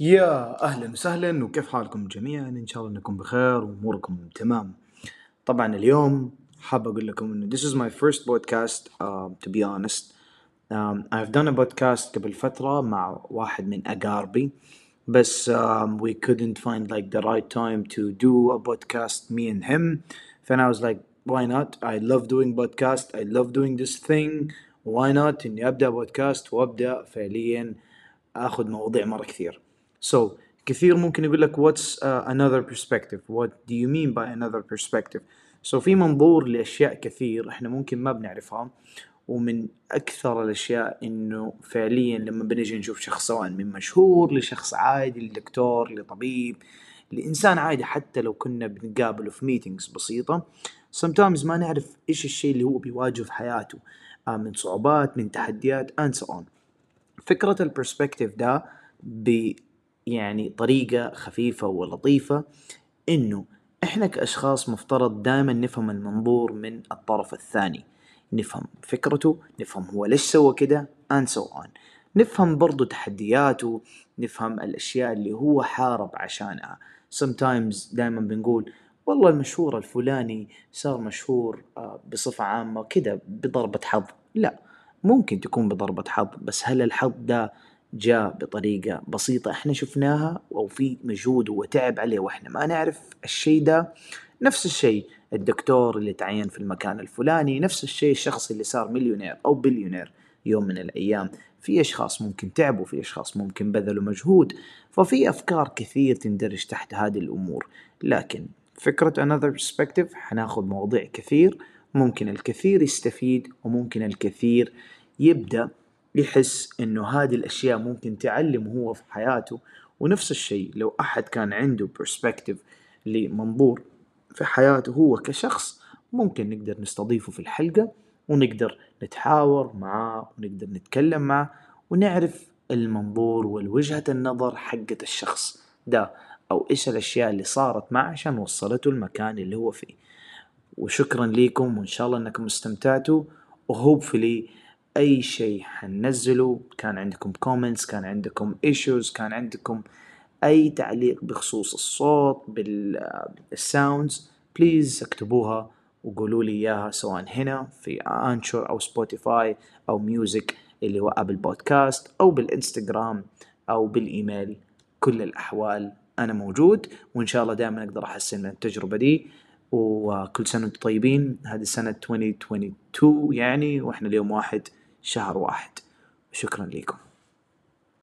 يا أهلا وسهلا وكيف حالكم جميعا إن شاء الله أنكم بخير وأموركم تمام طبعا اليوم حاب أقول لكم إنه this is my first podcast uh, to be honest um, I've done a podcast قبل فترة مع واحد من أقاربي بس um, we couldn't find like the right time to do a podcast me and him then I was like why not I love doing podcast I love doing this thing why not إني أبدأ بودكاست وأبدأ فعليا أخذ مواضيع مرة كثير So كثير ممكن يقول لك what's uh, another perspective? What do you mean by another perspective? So في منظور لأشياء كثير إحنا ممكن ما بنعرفها ومن أكثر الأشياء إنه فعليا لما بنجي نشوف شخص سواء من مشهور لشخص عادي لدكتور لطبيب لإنسان عادي حتى لو كنا بنقابله في ميتينجز بسيطة sometimes ما نعرف إيش الشيء اللي هو بيواجهه في حياته آه من صعوبات من تحديات and so on. فكرة البرسبكتيف ده يعني طريقة خفيفة ولطيفة إنه إحنا كأشخاص مفترض دائما نفهم المنظور من الطرف الثاني. نفهم فكرته نفهم هو ليش سوى كده and so on. نفهم برضو تحدياته نفهم الأشياء اللي هو حارب عشانها. Sometimes دائما بنقول والله المشهور الفلاني صار مشهور آه، بصفة عامة كده بضربة حظ. لا ممكن تكون بضربة حظ بس هل الحظ ده جاء بطريقة بسيطة إحنا شفناها أو في مجهود وتعب عليه وإحنا ما نعرف الشي ده. نفس الشي الدكتور اللي تعين في المكان الفلاني نفس الشي الشخص اللي صار مليونير أو بليونير يوم من الأيام. في أشخاص ممكن تعبوا في أشخاص ممكن بذلوا مجهود ففي أفكار كثير تندرج تحت هذه الأمور. لكن فكرة another perspective حناخذ مواضيع كثير ممكن الكثير يستفيد وممكن الكثير يبدأ يحس إنه هذه الأشياء ممكن تعلمه هو في حياته. ونفس الشيء لو أحد كان عنده برسبكتيف لمنظور في حياته هو كشخص ممكن نقدر نستضيفه في الحلقة ونقدر نتحاور معاه ونقدر نتكلم معاه ونعرف المنظور والوجهة النظر حقة الشخص ده أو إيش الأشياء اللي صارت معه عشان وصلته المكان اللي هو فيه. وشكرا لكم وإن شاء الله إنكم استمتعتوا و hopefully أي شيء حننزله. كان عندكم comments كان عندكم issues كان عندكم أي تعليق بخصوص الصوت بال sounds please اكتبوها وقولوا لي إياها سواء هنا في Anchor أو Spotify أو music اللي هو Apple Podcast أو بالانستغرام أو بالإيميل. كل الأحوال أنا موجود وإن شاء الله دائما أقدر أحسن من التجربة دي. وكل سنة وأنتم طيبين. هذه سنة 2022 يعني وإحنا اليوم واحد شهر واحد. شكرا لكم.